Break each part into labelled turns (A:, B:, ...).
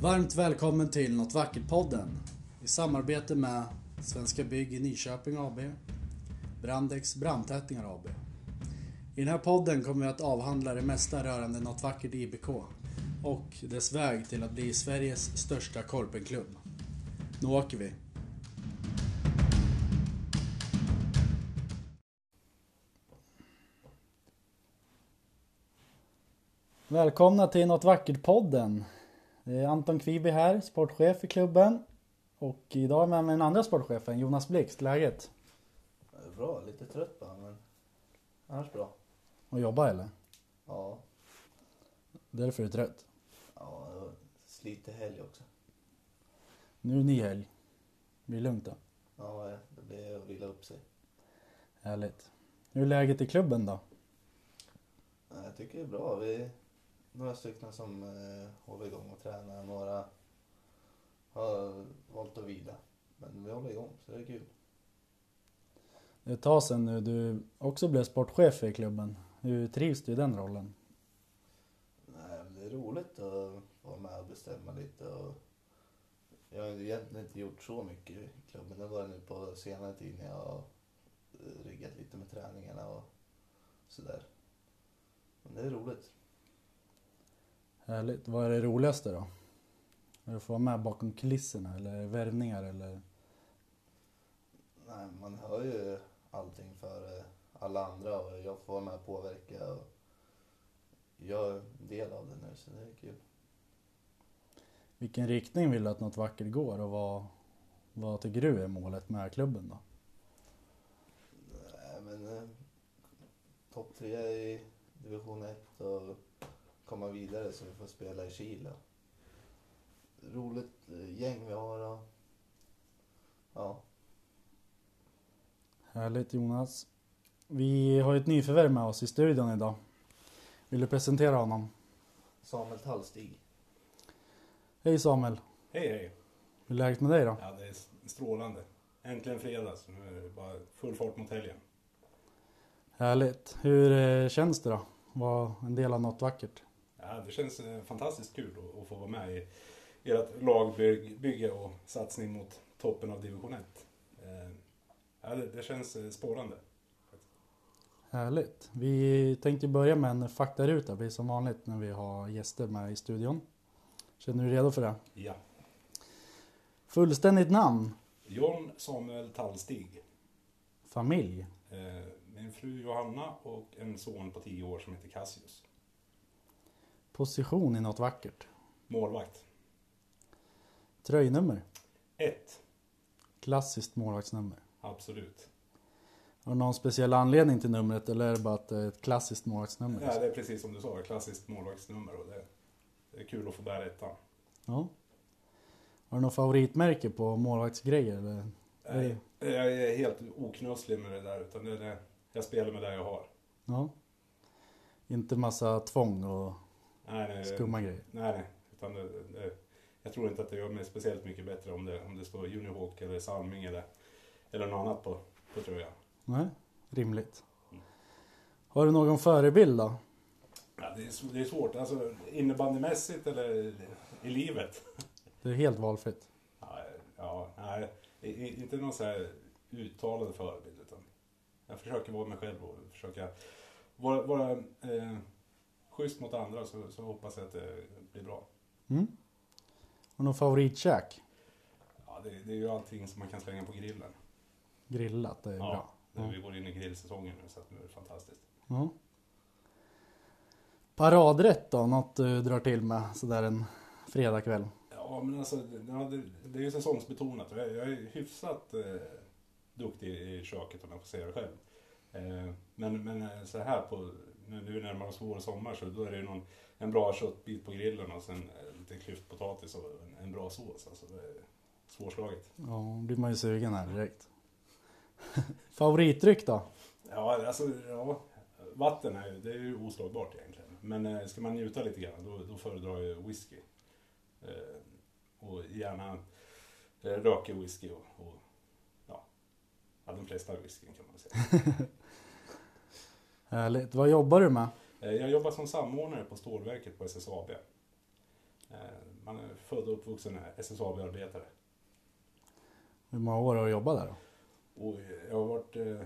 A: Varmt välkommen till Något Vackert-podden i samarbete med Svenska Bygg i Nyköping AB, Brandex Brandtätningar AB. I den här podden kommer vi att avhandla det mesta rörande Något Vackert IBK och dess väg till att bli Sveriges största korpenklubb. Nu åker vi! Välkomna till Något Vackert-podden. Är Anton Kviberg här, sportchef i klubben. Och idag är jag med mig den andra sportchefen, Jonas Blixt. Läget?
B: Bra, lite trött bara men annars bra.
A: Och jobba eller?
B: Ja,
A: Därför är du trött.
B: ja det var sliter helg också.
A: Nu är det ny helg. Blir det lugnt då?
B: Ja, det blir att vila upp sig.
A: Härligt. Hur är läget i klubben då?
B: Ja, Jag tycker det är bra. Vi några stycken som eh, håller igång och tränar. Några har valt att vila. Men vi håller igång så det är kul.
A: Det är ett tag sedan nu du också blev sportchef i klubben. Hur trivs du i den rollen?
B: Nej, det är roligt att vara med och bestämma lite. Och jag har egentligen inte gjort så mycket i klubben. Det varit nu på senare tid när jag har eh, riggat lite med träningarna och sådär. Men det är roligt.
A: Härligt. Vad är det roligaste då? Är det att få vara med bakom kulisserna eller värvningar eller?
B: Nej, man hör ju allting för alla andra och jag får vara med och påverka och jag är en del av det nu så det är kul.
A: Vilken riktning vill du att något vackert går och vad, vad tycker du är målet med klubben då?
B: Nej, men eh, topp tre i division 1 och komma vidare så vi får spela i Chile. Roligt eh, gäng vi har och ja,
A: Härligt Jonas. Vi har ju ett nyförvärv med oss i studion idag. Vill du presentera honom?
B: Samuel Tallstig.
A: Hej Samuel.
C: Hej hej!
A: Hur är läget med dig då?
C: Ja, det är strålande. Äntligen fredag, så nu är det bara full fart mot helgen.
A: Härligt. Hur eh, känns det då? Vara en del av något vackert?
C: Ja, det känns eh, fantastiskt kul att, få vara med i ert lagbygge och satsning mot toppen av division 1. Eh, Ja, det, känns eh, spårande.
A: Härligt. Vi tänkte börja med en faktaruta, blir som vanligt när vi har gäster med i studion. Känner du dig redo för det?
C: Ja.
A: Fullständigt namn?
C: John Samuel Tallstig.
A: Familj?
C: Min fru Johanna och en son på 10 år som heter Cassius.
A: Position i något vackert?
C: Målvakt.
A: Tröjnummer?
C: 1.
A: Klassiskt målvaktsnummer.
C: Absolut.
A: Har du någon speciell anledning till numret eller är det bara att det är ett klassiskt målvaktsnummer?
C: Ja, det är precis som du sa, klassiskt målvaktsnummer och det, det är kul att få bära ettan.
A: Ja. Har du något favoritmärke på målvaktsgrejer? Eller?
C: Nej, jag är helt oknusslig med det där. Utan det är det, jag spelar med det jag har.
A: Ja. Inte massa tvång och
C: Nej, nej,
A: skumma grejer?
C: nej, nej. Utan det, det, jag tror inte att det gör mig speciellt mycket bättre om det, om det står Unihawk eller Salming eller, eller något annat på, på tröjan.
A: Nej, rimligt. Har du någon förebild då?
C: Ja, det, är, det är svårt. Alltså innebandymässigt eller i livet?
A: Det är helt valfritt.
C: Ja, ja nej. Inte någon så här uttalad förebild. Utan jag försöker vara mig själv och försöka vara, vara eh, schysst mot andra så, så hoppas jag att det blir bra.
A: Mm. Du någon favoritkäk?
C: Ja, det, det är ju allting som man kan slänga på grillen.
A: Grillat, det är
C: Ja,
A: bra.
C: nu
A: Ja.
C: vi går in i grillsäsongen nu så att nu är det fantastiskt.
A: Ja. Paradrätt då? Något du drar till med sådär en fredagkväll?
C: Ja, men alltså det, det är ju säsongsbetonat och jag, jag är hyfsat eh, duktig i köket om jag får säga det själv. Eh, men, men eh, så här på, nu, nu närmar oss vår och sommar så då är det någon, en bra köttbit på grillen och sen eh, lite klyftpotatis och en, en bra sås. Alltså det är svårslaget.
A: Ja, då blir man ju sugen här direkt. Favoritdryck då?
C: Ja, alltså ja, vatten är, det är ju oslagbart egentligen. Men eh, ska man njuta lite grann då, då föredrar jag whisky. Eh, och gärna eh, rökig whisky och, och ja, ja, de flesta whiskyn kan man säga.
A: Härligt. Vad jobbar du med?
C: Eh, jag jobbar som samordnare på stålverket på SSAB. Eh, man är född och uppvuxen SSAB-arbetare.
A: Hur många år har du jobbat där då?
C: Och jag har varit eh,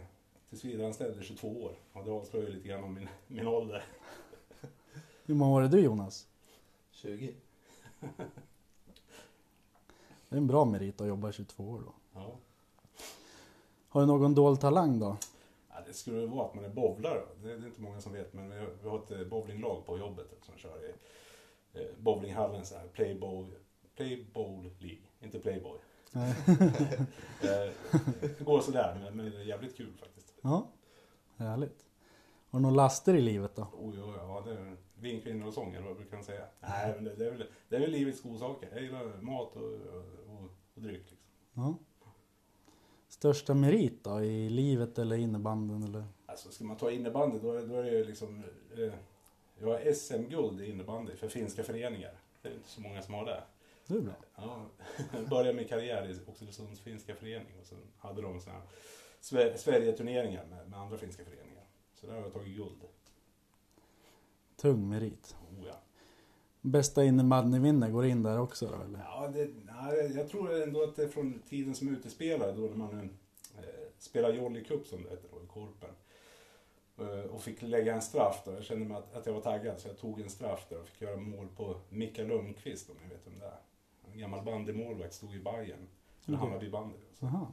C: tillsvidareanställd i 22 år. Och det avslöjar ju lite grann om min, min ålder.
A: Hur många år är du Jonas?
B: 20.
A: Det är en bra merit att jobba i 22 år då.
C: Ja.
A: Har du någon dold talang då?
C: Ja, det skulle vara att man är bowlare. Det är inte många som vet, men vi har, ett eh, bowlinglag på jobbet som kör i eh, bowlinghallen så här, play bowl, play bowl League, inte playboy. Eh, det går sådär, men, men det är jävligt kul faktiskt.
A: Ja, härligt. Har du några laster i livet då?
C: Oj, oj, ja, det är vin, kvinnor och sång, eller vad brukar man säga? Nej, men det, det, är väl, det är väl livets godsaker. Jag gillar mat och, och, och, och dryck. Liksom.
A: Ja. Största merit då i livet eller innebanden eller?
C: Alltså ska man ta innebandy då, är- då är det ju liksom... Eh, jag har SM-guld i innebandy för finska föreningar. Det är inte så många som har det.
A: Det är bra.
C: Ja, jag började min karriär i Oxelösunds finska förening och sen hade de såna Sver- Sverige-turneringar med, med andra finska föreningar. Så där har jag tagit guld.
A: Tung merit.
C: Oh, ja.
A: Bästa innebandyminne går in där också då eller?
C: Ja, det, nej, jag tror ändå att det är från tiden som utespelare då när man eh, spelade Jolly Cup som det hette då i Korpen. Eh, och fick lägga en straff då. Jag kände mig att, att jag var taggad så jag tog en straff där och fick göra mål på Mikael Lundqvist om ni vet vem det är. En gammal bandymålvakt, stod i Bayern.
A: Okej.
C: hamnade i bandy. Så.
A: Aha.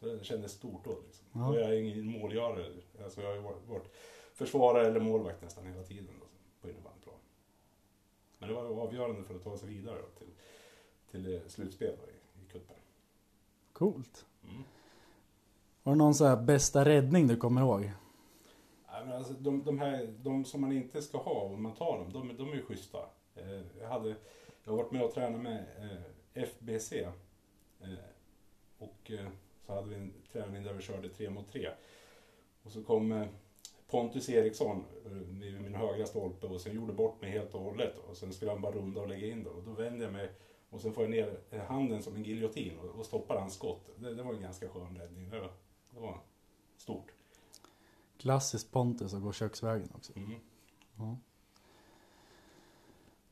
C: så det kändes stort då liksom.
A: Ja.
C: Och jag är ingen målgörare. Alltså jag har ju varit, försvarare eller målvakt nästan hela tiden då, på innebandyplan. Men det var avgörande för att ta sig vidare då, till, till eh, slutspel i, i cupen.
A: Coolt.
C: Mm.
A: Har du någon så här bästa räddning du kommer ihåg?
C: Men alltså, de, de, här, de som man inte ska ha om man tar dem, de, de är ju schyssta. Eh, jag, hade, jag har varit med och tränat med eh, FBC. Eh, och eh, så hade vi en träning där vi körde tre mot tre. Och så kom eh, Pontus Eriksson eh, vid min högra stolpe och sen gjorde bort mig helt och hållet. Och sen skulle han bara runda och lägga in då. Och då vände jag mig och sen får jag ner eh, handen som en giljotin och, och stoppar hans skott. Det, det var en ganska skön räddning. Det var, det var stort.
A: Klassiskt Pontus att gå köksvägen också.
C: Mm.
A: Ja.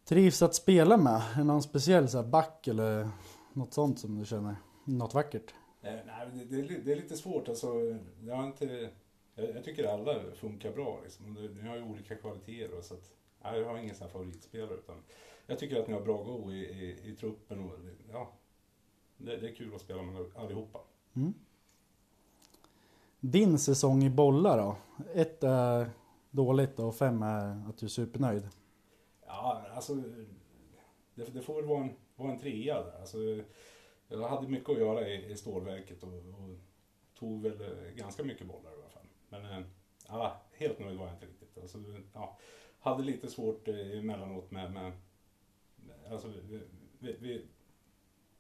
A: Trivs att spela med? Är det någon speciell så back eller något sånt som du känner? Något vackert?
C: Eh, nej, det, det, det är lite svårt. Alltså, jag, har inte, jag, jag tycker alla funkar bra. Liksom. Ni har ju olika kvaliteter. Och så att, nej, jag har ingen sån favoritspelare. Utan jag tycker att ni har bra go i, i, i truppen. Och, ja, det, det är kul att spela med allihopa.
A: Mm. Din säsong i bollar då? Ett är dåligt och fem är att du är supernöjd.
C: Ja, alltså, det, det får väl vara en, vara en trea där. Alltså, jag hade mycket att göra i, i stålverket och, och tog väl eh, ganska mycket bollar i alla fall. Men eh, ja, helt nöjd var jag inte riktigt. Alltså, ja, hade lite svårt eh, emellanåt med, med alltså, vi, vi, vi,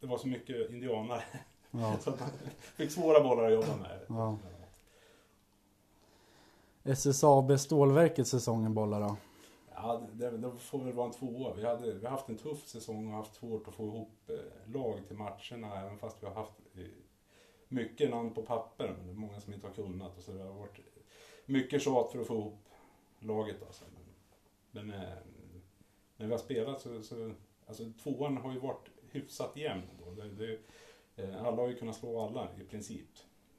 C: det var så mycket indianare
A: Ja.
C: så att man fick svåra bollar att jobba med.
A: Ja. SSAB Stålverket säsongen bollar då?
C: Ja, det, det får väl vara en tvåa. Vi, hade, vi har haft en tuff säsong och haft svårt att få ihop eh, lag till matcherna även fast vi har haft eh, mycket namn på papper men det är många som inte har kunnat och så det har varit mycket tjat för att få ihop laget alltså. Men, men eh, när vi har spelat så, så alltså tvåan har ju varit hyfsat jämn då. Det, det, eh, alla har ju kunnat slå alla i princip.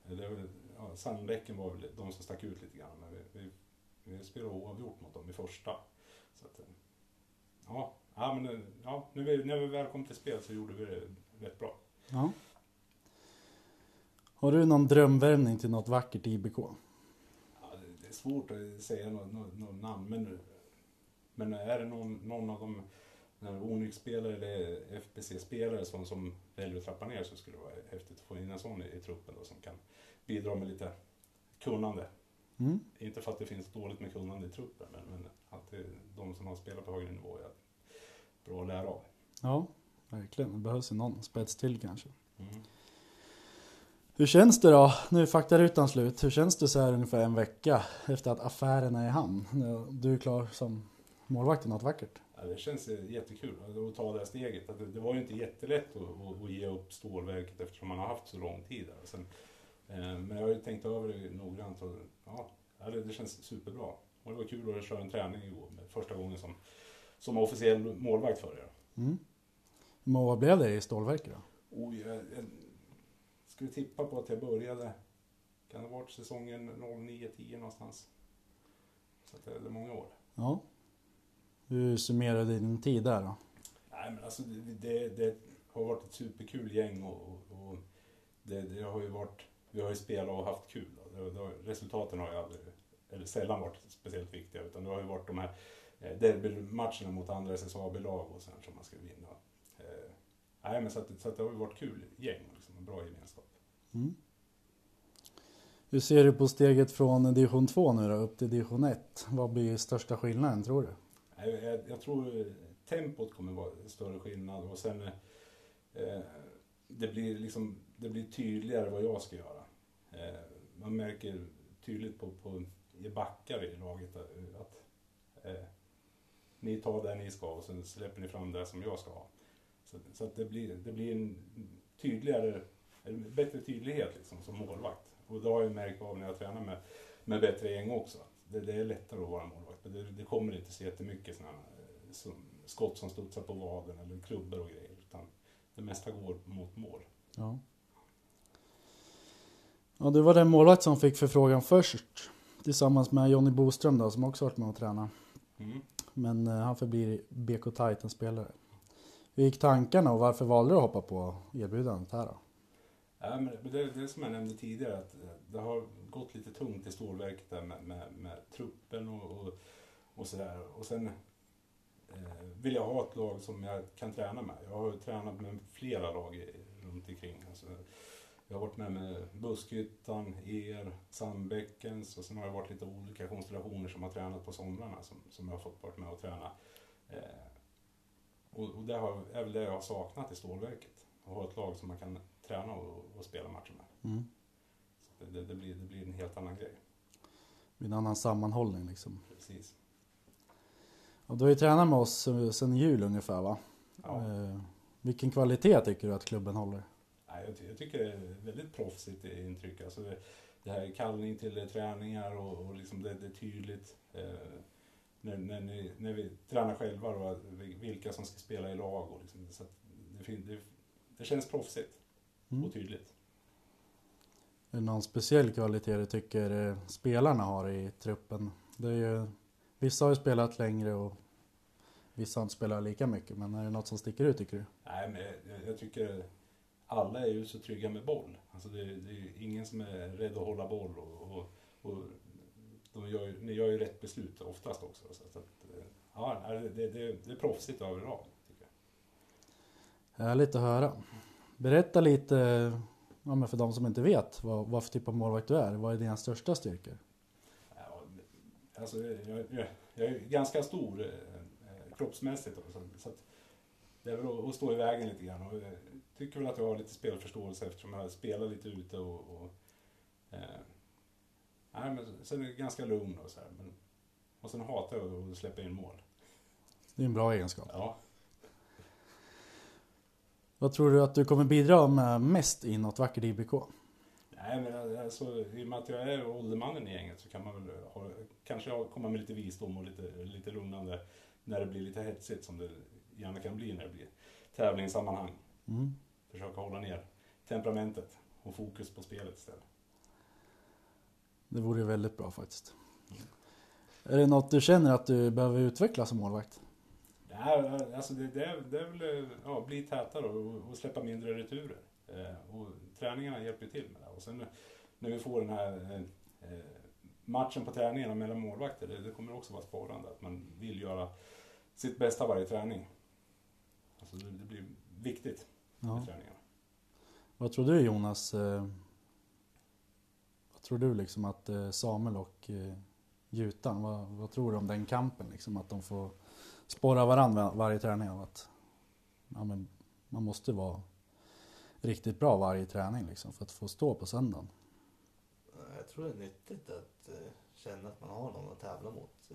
C: Det ja, Sandbäcken var väl de som stack ut lite grann men vi, vi, vi spelade oavgjort mot dem i första. Så att, eh, ja, ja, men, ja, när, vi, när vi väl kom till spel så gjorde vi det rätt bra.
A: Ja. Har du någon drömvärvning till något vackert IBK?
C: Ja, det- är svårt att säga något, något, något namn, men, men är det någon, någon av de Onyx-spelare eller FBC-spelare som, som väljer att trappa ner så skulle det vara häftigt att få in en sån i, i truppen då, som kan bidra med lite kunnande.
A: Mm.
C: Inte för att det finns dåligt med kunnande i truppen, men, men att de som har spelat på högre nivå är bra att lära av.
A: Ja, verkligen. Det behövs ju någon spets till kanske.
C: Mm.
A: Hur känns det då? Nu är faktarutan slut. Hur känns det så här ungefär en vecka efter att affären är i hamn? Du är klar som målvakt i något vackert.
C: Ja, det känns jättekul att ta det här steget. Det, var ju inte jättelätt att, ge upp stålverket eftersom man har haft så lång tid. Och eh, men jag har ju tänkt över det noggrant och ja, det, känns superbra. Och det var kul att köra en träning igår, första gången som, som officiell målvakt för er.
A: Mm. Hur många blev det i stålverket då?
C: Jag, jag skulle tippa på att jag började, kan det ha varit säsongen 09-10 någonstans. Så att det är många år.
A: Ja. Hur summerar du din tid där då?
C: Nej men alltså det, det, det har varit ett superkul gäng och, och, och det, det har ju varit, vi har ju spelat och haft kul. Resultaten har ju aldrig, eller sällan varit speciellt viktiga utan det har ju varit de här eh, derbymatcherna mot andra SSAB-lag och sen som man ska vinna. Eh, nej men så att, så att det har ju varit kul gäng liksom, en bra gemenskap.
A: Mm. Hur ser du på steget från division 2 nu då, upp till division 1? Vad blir största skillnaden tror du?
C: Jag, jag, jag tror tempot kommer vara större skillnad och sen eh, det blir liksom det blir tydligare vad jag ska göra. Eh, man märker tydligt på, på i backar i laget att eh, ni tar det ni ska och sen släpper ni fram det som jag ska ha. Så, så att det blir, det blir en tydligare, en bättre tydlighet liksom som målvakt. Och det har jag märkt av när jag tränar med, med bättre gäng också. Det, det är lättare att vara målvakt. Det, det kommer inte så jättemycket såna, som, skott som studsar på vaden eller klubbor och grejer. Utan det mesta går mot mål.
A: Ja. Ja, du var den målvakt som fick förfrågan först. Tillsammans med Jonny Boström då, som också varit med och tränat.
C: Mm.
A: Men eh, han förblir BK Titan spelare. Hur gick tankarna och varför valde du att hoppa på erbjudandet här då?
C: Ja, men det, det som jag nämnde tidigare, att eh, det har gått lite tungt i stålverket där med, med, med truppen och, och, och sådär. Och sen eh, vill jag ha ett lag som jag kan träna med. Jag har ju tränat med flera lag i, runt omkring. Alltså, jag har varit med med Buskhyttan, er, Sandbäckens och sen har jag varit lite olika konstellationer som har tränat på somrarna som, som jag har fått vara med och träna. Eh, och, och det har, är väl det jag har saknat i stålverket. Att ha ett lag som man kan träna och, och spela matcher med.
A: Mm.
C: Så det, det, blir, det blir en helt annan grej.
A: En annan sammanhållning liksom.
C: Precis.
A: Och du har ju tränat med oss sedan jul ungefär va?
C: Ja.
A: Eh, vilken kvalitet tycker du att klubben håller?
C: Nej, jag, jag tycker det är väldigt proffsigt intryck. Alltså det, det här kallning till träningar och, och liksom det, det är tydligt. Eh, när, när, ni, när vi tränar själva då, vilka som ska spela i lag. Och liksom, så det, det, det känns proffsigt
A: Mm.
C: och tydligt.
A: Är det någon speciell kvalitet du tycker eh, spelarna har i truppen? Det är ju, vissa har ju spelat längre och vissa har inte spelat lika mycket. Men är det något som sticker ut tycker du?
C: Nej, men jag, jag tycker alla är ju så trygga med boll. Alltså det, det är ingen som är rädd att hålla boll och, och, och de gör, ju- ni gör ju rätt beslut oftast också. Så att, eh, ja, det, det, det, är proffsigt överlag. Tycker jag.
A: Härligt att höra. Berätta lite, ja, för de som inte vet, vad, vad för typ av målvakt du är. Vad är dina största styrkor?
C: Alltså, jag, jag, jag är ganska stor eh, eh, kroppsmässigt. Då, så, så att det är väl att, att stå i vägen lite grann. Och jag tycker väl att jag har lite spelförståelse eftersom jag spelar lite ute. Och, och, eh, nej, men sen är jag ganska lugn och så här. Men, och sen hatar jag att släppa in mål.
A: Det är en bra egenskap.
C: Ja.
A: Vad tror du att du kommer bidra med mest i något vackert IBK?
C: Nej, men alltså, i och med att jag är åldermannen i gänget så kan man väl ha, kanske komma med lite visdom och lite, lite lugnande när det blir lite hetsigt som det gärna kan bli när det blir tävlingssammanhang.
A: Mm.
C: Försöka hålla ner temperamentet och fokus på spelet istället.
A: Det vore väldigt bra faktiskt. Är det något du känner att du behöver utveckla som målvakt?
C: Nej, alltså det, det, det är väl ja, bli tätare och, och släppa mindre returer. Eh, och träningarna hjälper till med det. Och sen när vi får den här eh, eh, matchen på träningarna mellan målvakter, det, det kommer också vara sporrande. Att man vill göra sitt bästa varje träning. Alltså det, det blir viktigt
A: Ja.
C: i träningarna.
A: Vad tror du Jonas? eh, Vad tror du liksom att eh, Samuel och eh, Jutan, vad, vad tror du om den kampen? Liksom att de får sporra varandra varje träning av att ja, men man måste vara riktigt bra varje träning liksom för att få stå på söndagen.
B: Jag tror det är nyttigt att eh, känna att man har någon att tävla mot.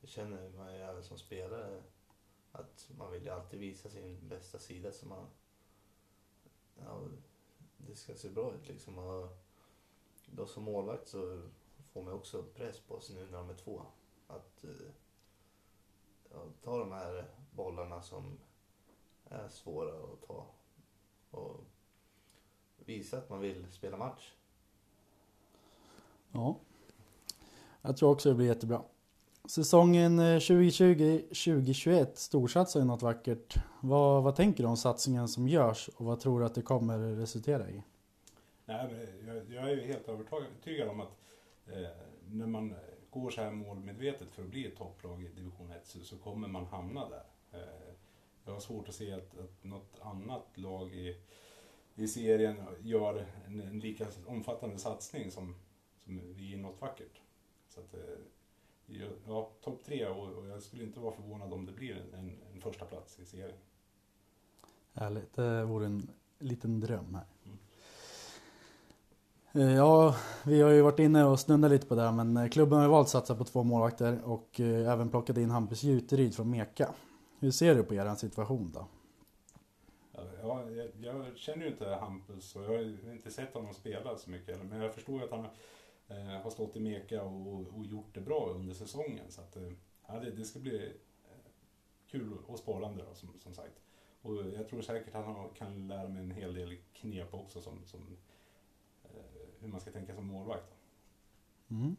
B: Det känner man ju även som spelare. Att man vill ju alltid visa sin bästa sida så man... Ja, det ska se bra ut liksom. Och då som målvakt så får man också press på sig nu när de är två. Att eh, ta de här bollarna som är svåra att ta. Och visa att man vill spela match.
A: Ja. Jag tror också det blir jättebra. Säsongen eh, 2020-2021 storsatsar ju något vackert. Vad, vad tänker du om satsningen som görs och vad tror du att det kommer resultera i?
C: Nej, men jag, jag är ju helt övertygad om att eh, när man går så här målmedvetet för att bli ett topplag i division 1 så, så kommer man hamna där. Eh, jag har svårt att se att, att något annat lag i, i serien gör en, en lika omfattande satsning som, som vi i något vackert. Så att, eh, ja, topp tre och, och jag skulle inte vara förvånad om det blir en, en första plats i serien.
A: Härligt, det vore en liten dröm här. Eh, ja, vi har ju varit inne och snundat lite på det här men eh, klubben har ju valt att satsa på två målvakter och eh, även plockat in Hampus Juteryd från Meka. Hur ser du på er situation då?
C: Ja, jag, jag känner ju inte Hampus och jag har inte sett honom spela så mycket. Men jag förstår ju att han eh, har stått i Meka och, och gjort det bra under säsongen. Så att, ja, det, det ska bli kul och spännande då, som, som sagt. Och jag tror säkert att han kan lära mig en hel del knep också som, som hur man ska tänka som målvakt.
A: Mm.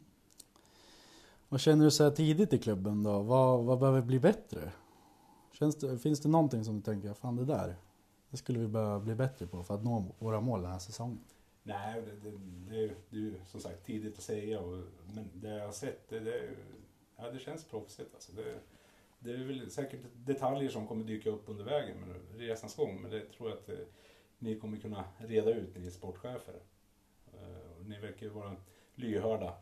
A: Vad känner du så här tidigt i klubben då? Vad, vad behöver bli bättre? Det, finns det någonting som du tänker, fan det där, det skulle vi behöva bli bättre på för att nå våra mål den här säsongen?
C: Nej, det, det, det, det är ju som sagt tidigt att säga. Och, men det jag har sett, det, det, ja, det känns proffsigt. Alltså. Det, det är väl säkert detaljer som kommer dyka upp under vägen med resans gång. Men det tror jag att eh, ni kommer kunna reda ut, ni sportchefer. Ni verkar ju vara lyhörda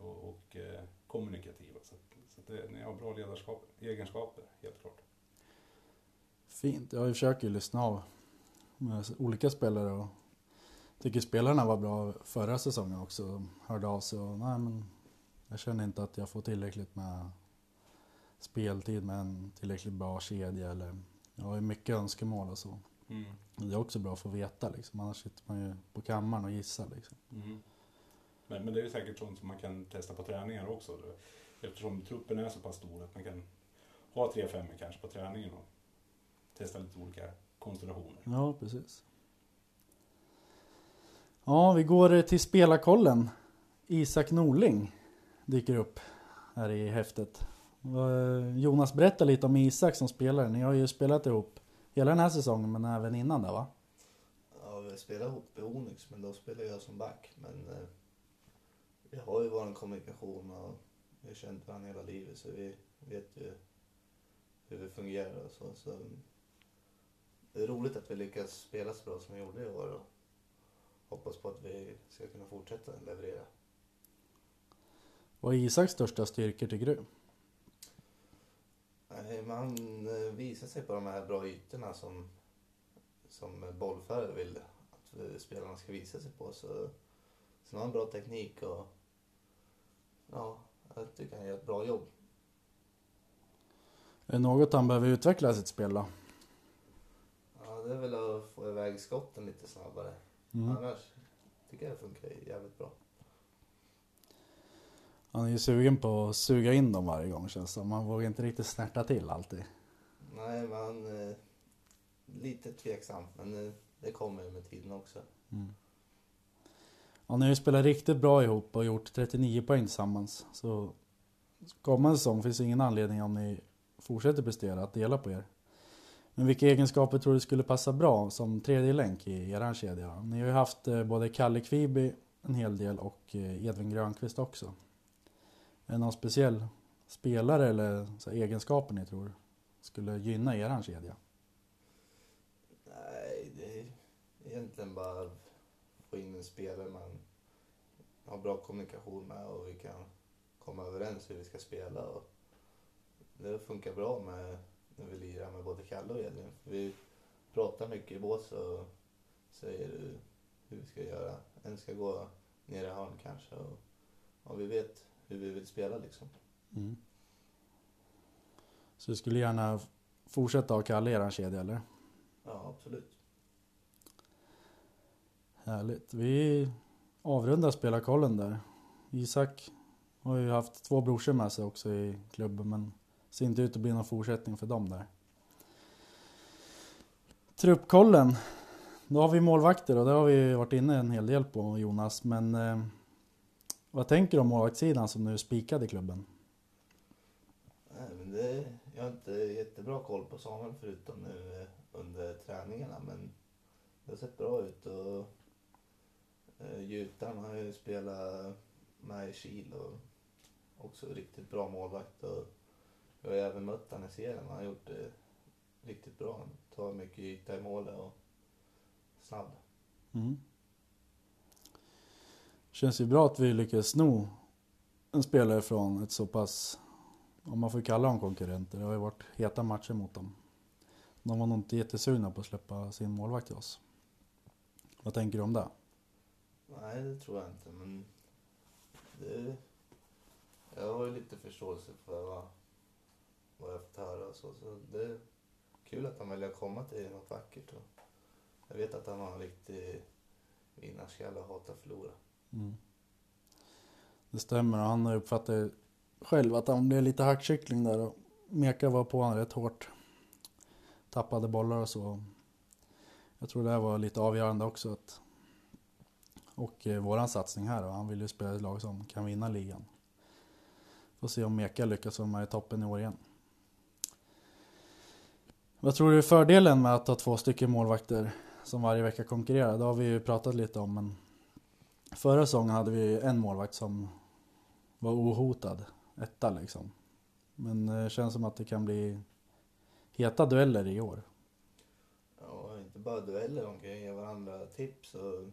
C: och, och eh, kommunikativa. Så, så att det, ni har bra ledarskap, egenskaper, helt klart.
A: Fint, jag försöker ju lyssna av med olika spelare och tycker spelarna var bra förra säsongen också. De hörde av sig och nej men jag känner inte att jag får tillräckligt med speltid med en tillräckligt bra kedja eller jag har ju mycket önskemål och så. Det är också bra att få veta liksom, annars sitter man ju på kammaren och gissar liksom.
C: Mm. Men, men det är ju säkert sånt som man kan testa på träningar också. Eftersom truppen är så pass stor att man kan ha tre femmor kanske på träningen och testa lite olika konstellationer.
A: Ja, precis. Ja, vi går till spelarkollen. Isak Norling dyker upp här i häftet. Vad- Jonas, berätta lite om Isak som spelare. Ni har ju spelat ihop hela den här säsongen men även innan där va?
B: Ja, vi spelar ihop i Onyx, men då spelar jag som back. Men eh, vi har ju vår kommunikation och vi har känt varandra hela livet så vi vet ju hur vi fungerar och så. så det är roligt att vi lyckas spela så bra som vi gjorde i år och hoppas på att vi ska kunna fortsätta leverera.
A: Vad är Isaks största styrkor tycker du?
B: Man eh, visar sig på de här bra ytorna som, som bollförare vill att eh, spelarna ska visa sig på. Så, så han har en bra teknik och ja, jag tycker han gör ett bra jobb.
A: Är det något han behöver utveckla i sitt spel då?
B: Ja, det är väl att få iväg skotten lite snabbare.
A: Mm.
B: Annars tycker jag det funkar jävligt bra.
A: Han är ju sugen på att suga in dem varje gång känns det som. Man vågar inte riktigt snärta till alltid.
B: Nej, man eh, lite tveksamt men eh, det kommer ju med tiden också.
A: Mm. Ja, ni har ju spelat riktigt bra ihop och gjort 39 poäng tillsammans. Så kommande säsong finns ingen anledning om ni fortsätter prestera att dela på er. Men vilka egenskaper tror du skulle passa bra som tredje länk i er kedja? Ni har ju haft eh, både Kalle Kviby en hel del och eh, Edvin Grönqvist också. Är det någon speciell spelare eller så här, egenskaper ni tror skulle gynna er kedja?
B: Nej, det är egentligen bara att få in en spelare man har bra kommunikation med och vi kan komma överens hur vi ska spela. Och det funkar bra med när vi lirar med både Kalle och Edvin. Vi pratar mycket i bås och säger hur vi ska göra. En ska gå ner i hörn kanske och, och vi vet hur vi vill spela liksom.
A: Mm. Så du skulle gärna fortsätta ha Kalle i er kedja eller?
B: Ja, absolut.
A: Härligt. Vi avrundar spelarkollen där. Isak har ju haft två brorsor med sig också i klubben men ser inte ut att bli någon fortsättning för dem där. Truppkollen. Då har vi målvakter och det har vi varit inne en hel del på Jonas. Men eh, vad tänker du om målvaktssidan som nu är spikad i klubben?
B: Nej, men det, jag har inte jättebra koll på Samuel förutom nu eh, under träningarna. Men det har sett bra ut. Och, eh, har ju spelat med i Kil och också riktigt bra målvakt. Och jag har även mött honom i serien. Han har gjort det riktigt bra. Han tar mycket yta i målet och snabb.
A: Mm. Känns ju bra att vi lyckades sno en spelare från ett så pass, om man får kalla dem konkurrenter. Det har ju varit heta matcher mot dem. De var nog inte jättesugna på att släppa sin målvakt till oss. Vad tänker du om det?
B: Nej, det tror jag inte. Men det, jag har ju lite förståelse för vad, vad jag fått höra och så. så det är kul att han väljer att komma till något vackert. Och jag vet att han har en riktig vinnarskalle och hatar att förlora.
A: Mm. Det stämmer och han uppfattar själv att han blev lite hackkyckling där och Meka var på honom rätt hårt. Tappade bollar och så. Jag tror det här var lite avgörande också. Att, och eh, våran satsning här då, han vill ju spela i ett lag som kan vinna ligan. Får se om Meka lyckas vara med i toppen i år igen. Vad tror du är fördelen med att ha två stycken målvakter som varje vecka konkurrerar? Det har vi ju pratat lite om men Förra säsongen hade vi en målvakt som var ohotad, etta liksom. Men det känns som att det kan bli heta dueller i år.
B: Ja, inte bara dueller, de kan ge varandra tips och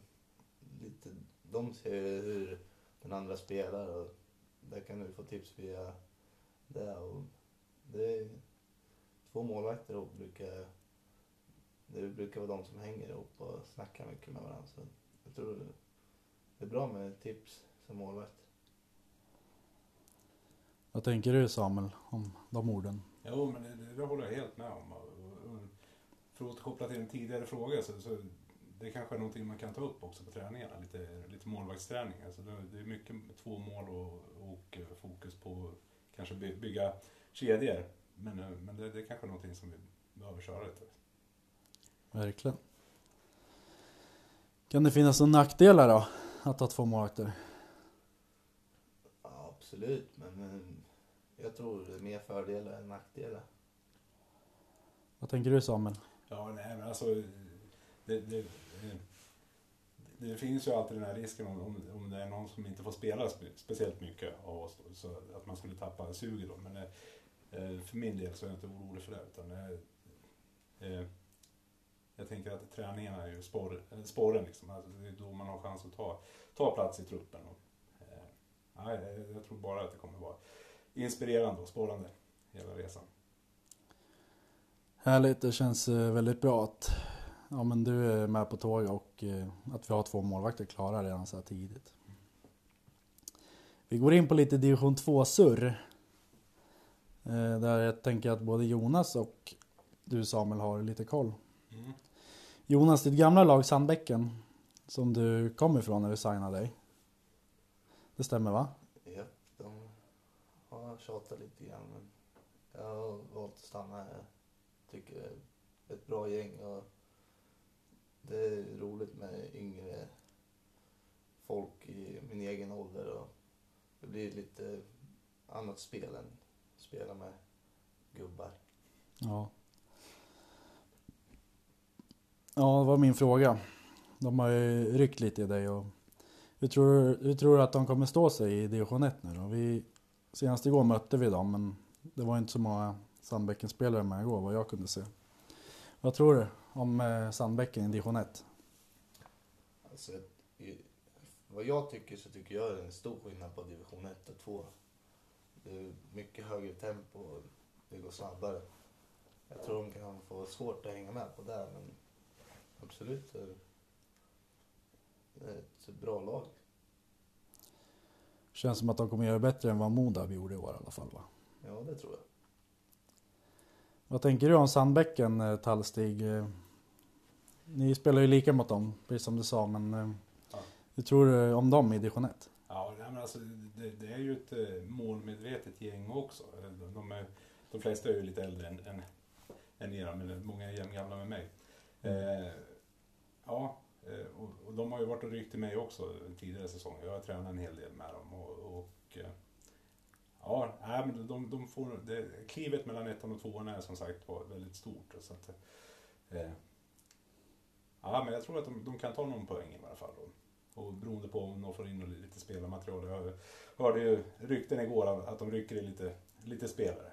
B: lite, de ser ju hur den andra spelar och där kan du få tips via det. Och det är två målvakter och brukar, det brukar vara de som hänger ihop och snackar mycket med varandra. Så jag tror det är bra med tips som målvakt.
A: Vad tänker du Samuel om de orden?
C: Jo, men det, det håller jag helt med om. För att återkoppla till en tidigare fråga så, så det kanske är någonting man kan ta upp också på träningarna, lite, lite målvaktsträning. Alltså det, det är mycket två mål och, och fokus på kanske by, bygga kedjor. Men, men det, det är kanske någonting som vi behöver köra lite.
A: Verkligen. Kan det finnas några nackdelar då? Att ha två målvakter?
B: Ja, absolut, men, men jag tror det är mer fördelar än nackdelar.
A: Vad tänker du Samuel?
C: Ja, nej men alltså. Det, det, det finns ju alltid den här risken om, om, om det är någon som inte får spela spe, speciellt mycket av oss. då, Så att man skulle tappa suget då. Men eh, för min del så är jag inte orolig för det. Utan, eh, eh, jag tänker att träningarna är ju spår, spåren liksom. Alltså, det är då man har chans att ta, ta plats i truppen. Och, eh, nej, jag tror bara att det kommer vara inspirerande och spårande hela resan.
A: Härligt, det känns eh, väldigt bra att ja, men du är med på tåget och eh, att vi har två målvakter klara redan så här tidigt. Vi går in på lite division 2-surr. Eh, där jag tänker att både Jonas och du Samuel har lite koll.
C: Mm.
A: Jonas, ditt gamla lag Sandbäcken, som du kom ifrån när vi signade dig. Det stämmer va?
B: Ja, de har tjatat lite grann men jag har valt att stanna här. Tycker det är ett bra gäng och det är roligt med yngre folk i min egen ålder och det blir lite annat spel än att spela med gubbar.
A: Ja. Ja, det var min fråga. De har ju ryckt lite i dig och hur tror, hur tror du att de kommer stå sig i division 1 nu då? Vi, senast igår mötte vi dem men det var inte så många Sandbäcken-spelare med igår vad jag kunde se. Vad tror du om eh, Sandbäcken i division 1?
B: Alltså, vad jag tycker så tycker jag det är en stor skillnad på division 1 och 2. Det är mycket högre tempo och det går snabbare. Jag tror de kan få svårt att hänga med på det men absolut det- är ett bra lag.
A: Känns som att de kommer göra bättre än vad Modab gjorde i år i alla fall va?
B: Ja, det tror jag.
A: Vad tänker du om Sandbäcken, eh, Tallstig? Eh, Ni spelar ju lika mot dem, precis som du sa, men eh,
C: Ja.
A: hur tror du om dem i division 1?
C: Ja, men alltså, det, det är ju ett målmedvetet gäng också. De, de, är, de flesta är ju lite äldre än, än, än era, men många är jämngamla med mig. Eh, ja, eh, och, och de har ju varit och ryckt i mig också tidigare säsonger. Jag har tränat en hel del med dem. Och, och eh, ja, men de, de får, det, klivet mellan ettan och tvåan är som sagt var väldigt stort. Så att, eh, ja, men jag tror att de, de kan ta någon poäng i alla fall. Då. Och beroende på om de får in lite spelarmaterial. Jag hörde ju rykten igår att de rycker i lite, lite spelare.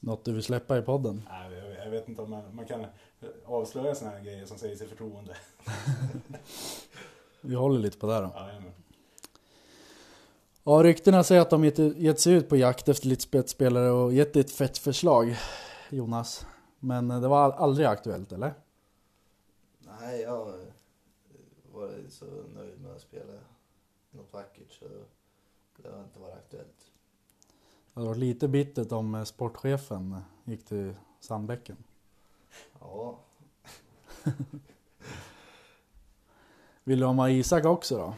A: Något du vill släppa i podden?
C: Nej, jag, jag vet inte om man, man kan avslöja sådana här grejer som sägs i förtroende.
A: Vi håller lite på det då.
C: Jajamän.
A: Ja, ryktena säger att de gett, gett sig ut på jakt efter lite spetsspelare och gett ett fett förslag, Jonas. Men det var aldrig aktuellt, eller?
B: Nej, jag var så nöjd med att spela något vackert så det har inte varit aktuellt.
A: Det hade varit lite bittert om eh, sportchefen gick till Sandbäcken.
B: Ja,
A: Vill du ha Isak också då?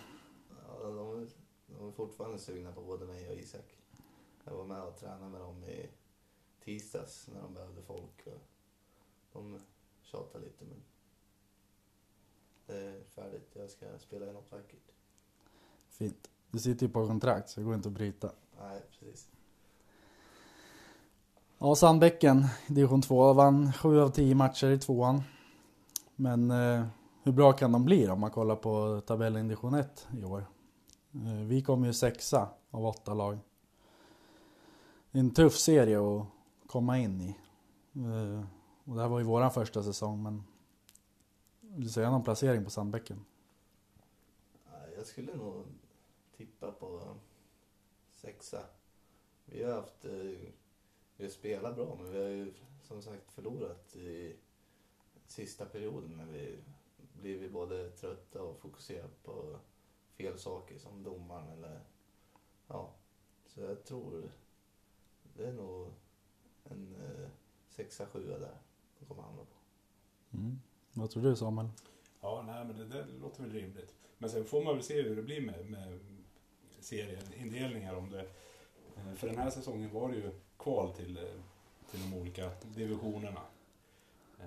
B: ja de, de är fortfarande sugna på både mig och Isak. Jag var med och tränade med dem i tisdags när de behövde folk. Och de tjatade lite men det är färdigt. Jag ska spela i något vackert.
A: Fint. Du sitter ju på kontrakt så det går inte att bryta.
B: Nej, precis.
A: Ja, Sandbäcken, division 2, vann 7 av 10 matcher i tvåan. Men eh, hur bra kan de bli då, om man kollar på tabellen i division 1 i år? Eh, vi kom ju sexa av åtta lag. Det är en tuff serie att komma in i. Eh, och det här var ju våran första säsong, men vill du säga någon placering på Sandbäcken?
B: Jag skulle nog tippa på sexa. Vi har haft... Eh, vi har spelat bra, men vi har ju som sagt förlorat i sista perioden när vi blivit både trötta och fokuserat på fel saker som domaren eller... Ja, så jag tror det är nog en eh, sexa, sjua där de kommer hamna på.
A: Mm. Vad tror du Samuel?
C: Ja, nej, men det där låter väl rimligt. Men sen får man väl se hur det blir med, med serieindelningar. Om det, Eh, för den här säsongen var det ju kval till, eh, till de olika divisionerna. Eh,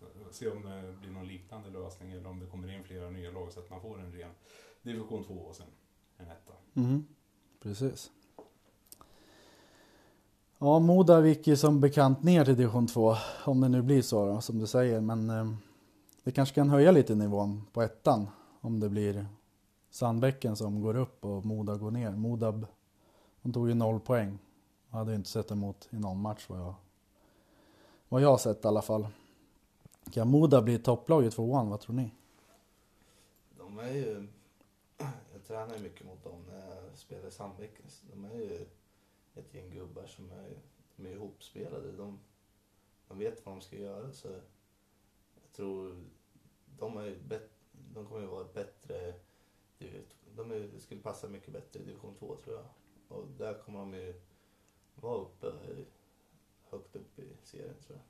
C: så Se om det blir någon liknande lösning eller om det kommer in flera nya lag så att man får en ren division 2 och sen en etta.
A: Mm, precis. Ja, Moda gick ju som bekant ner till division 2, om det nu blir så då, som du säger. Men eh, det kanske kan höja lite nivån på ettan, om det blir Sandbäcken som går upp och Moda går ner. Modab de tog ju noll poäng. Jag hade ju inte sett emot i någon match vad jag, vad jag har sett i alla fall. Kan Moda bli topplag i tvåan, vad tror ni?
B: De är ju... Jag tränar ju mycket mot dem när jag spelar i Sandviken. De är ju ett gäng gubbar som är, de är ihopspelade. De, de vet vad de ska göra så jag tror de, är bet, de kommer ju vara bättre. De är, skulle passa mycket bättre i division 2 tror jag. Och där kommer de ju vara uppe, högt upp i serien tror jag.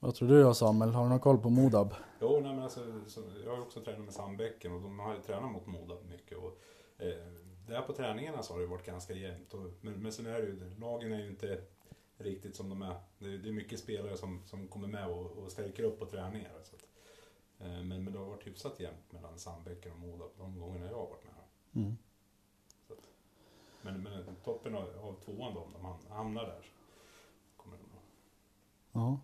A: Vad tror du då Samuel? Har du någon koll på Modab?
C: Jo, nej, men alltså, så, jag har också tränat med Sandbäcken och de har ju tränat mot Moda mycket. Och, eh, där på träningarna så har det varit ganska jämnt. Och, men, men sen är det ju, lagen är ju inte riktigt som de är. Det, det är mycket spelare som, som kommer med och, och stärker upp på träningar. Så att, eh, men, men det har varit hyfsat jämnt mellan Sandbäcken och Moda de gångerna jag har varit med.
A: Mm.
C: Men, men toppen av, av tvåan då, om de ham- hamnar där, kommer de nog
A: Ja.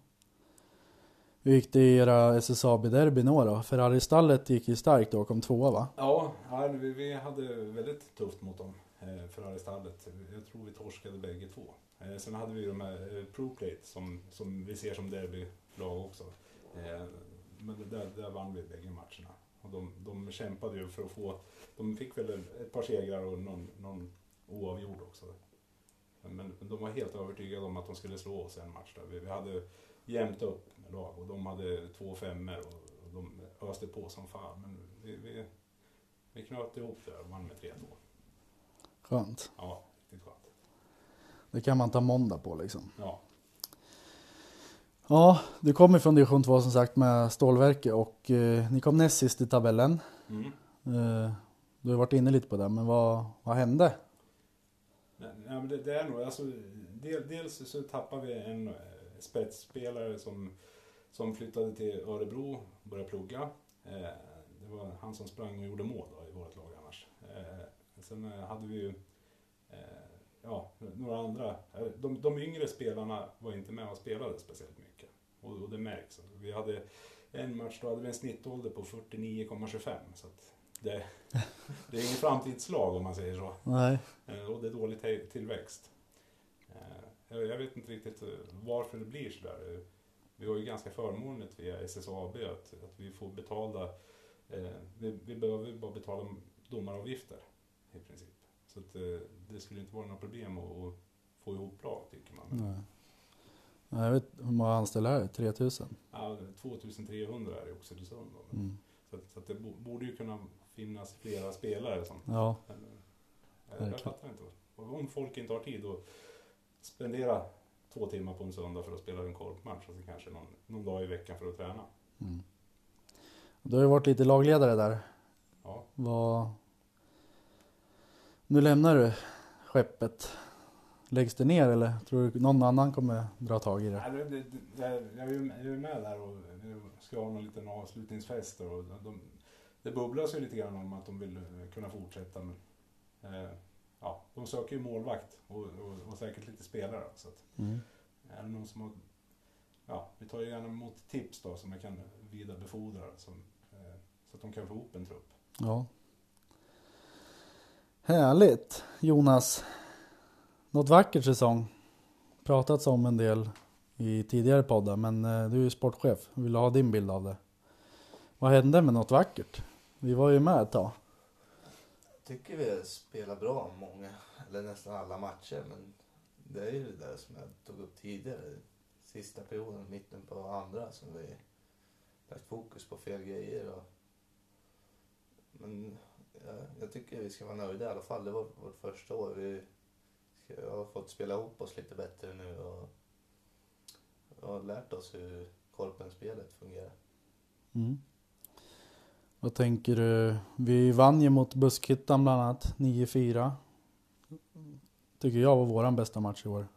A: Hur gick det i era SSAB-derbyn år då? Ferrari-stallet gick ju starkt då, kom tvåa va?
C: Ja, vi, hade väldigt tufft mot dem, eh, Ferrari-stallet. Jag tror vi torskade bägge två. Eh, sen hade vi de här eh, ProPlate som, som vi ser som derbylag också. Men där, där vann vi bägge matcherna. Och de, de kämpade ju för att få, de fick väl ett par segrar och någon, någon oavgjord också. Men, men de var helt övertygade om att de skulle slå oss en match där. Vi, vi hade jämnt upp med lag och de hade två femmor och, och de öste på som fan. Men vi, vi, vi knöt ihop det och vann med 3-2.
A: Skönt.
C: Ja, riktigt skönt.
A: Det kan man ta måndag på liksom.
C: Ja,
A: Ja, du kommer från division 2 som sagt med stålverket och eh, ni kom näst sist i tabellen.
C: mm.
A: Eh, du har varit inne lite på det, men vad, vad hände?
C: Nej, nej, men det, det är nog, alltså, del, dels så tappar vi en, eh, spetsspelare som, som flyttade till Örebro och började plugga. Eh, det var han som sprang och gjorde mål då, i vårt lag annars. Eh, sen eh, hade vi ju eh, ja, några andra. Eh, de, de yngre spelarna var inte med och spelade speciellt mycket. Och, och det märks. Vi hade en match, då hade vi en snittålder på 49,25. Så att det, det är ingen framtidslag om man säger så.
A: Nej.
C: Eh, Och det är dålig tillväxt. Eh, Jag vet inte riktigt eh, varför det blir sådär. Vi har ju ganska förmånligt via SSAB att, att vi får betalda, eh, vi, vi behöver bara betala domaravgifter i princip. Så att, det skulle inte vara några problem att, få ihop lag tycker man.
A: Nej. Jag vet hur många anställda är det? 3000?
C: Ja, 2300 är det i Oxelösund.
A: Mm.
C: Så, att, så att det bo- borde ju kunna finnas flera spelare som
A: Ja,
C: Men, jag, fattar inte. Och Om folk inte har tid att spendera två timmar på en söndag för att spela en korpmatch och så kanske någon, någon dag i veckan för att träna.
A: mm. Du har ju varit lite lagledare där.
C: Ja,
A: Vad... Nu lämnar du skeppet. Läggs det ner eller tror du någon annan kommer dra tag i det?
C: Nej, det, det, det, jag är ju med där och ska ha någon liten avslutningsfest. Och de, det bubblas ju lite grann om att de vill eh, kunna fortsätta. Men, eh, ja, de söker ju målvakt och, och, och säkert lite spelare. Så att,
A: Mm.
C: är det någon som har, ja, vi tar ju gärna emot tips då som jag kan vidarebefordra som, eh, så att de kan få ihop en trupp.
A: Ja. Härligt Jonas. Något vackert säsong. Pratats om en del i tidigare poddar men eh, du är ju sportchef. Vill ha din bild av det. Vad hände med något vackert? Vi var ju med ett tag.
B: Jag tycker vi spelar bra många, eller nästan alla matcher. Men det är ju det där som jag tog upp tidigare. Sista perioden, mitten på andra, som vi lagt fokus på fel grejer. Och, men jag, jag tycker vi ska vara nöjda i alla fall. Det var vårt första år. Vi ska, har fått spela ihop oss lite bättre nu och, och lärt oss hur korpenspelet fungerar.
A: Mm. Vad tänker du? Vi vann ju mot Buskhyttan bland annat, 9-4. Tycker jag var våran bästa match i år.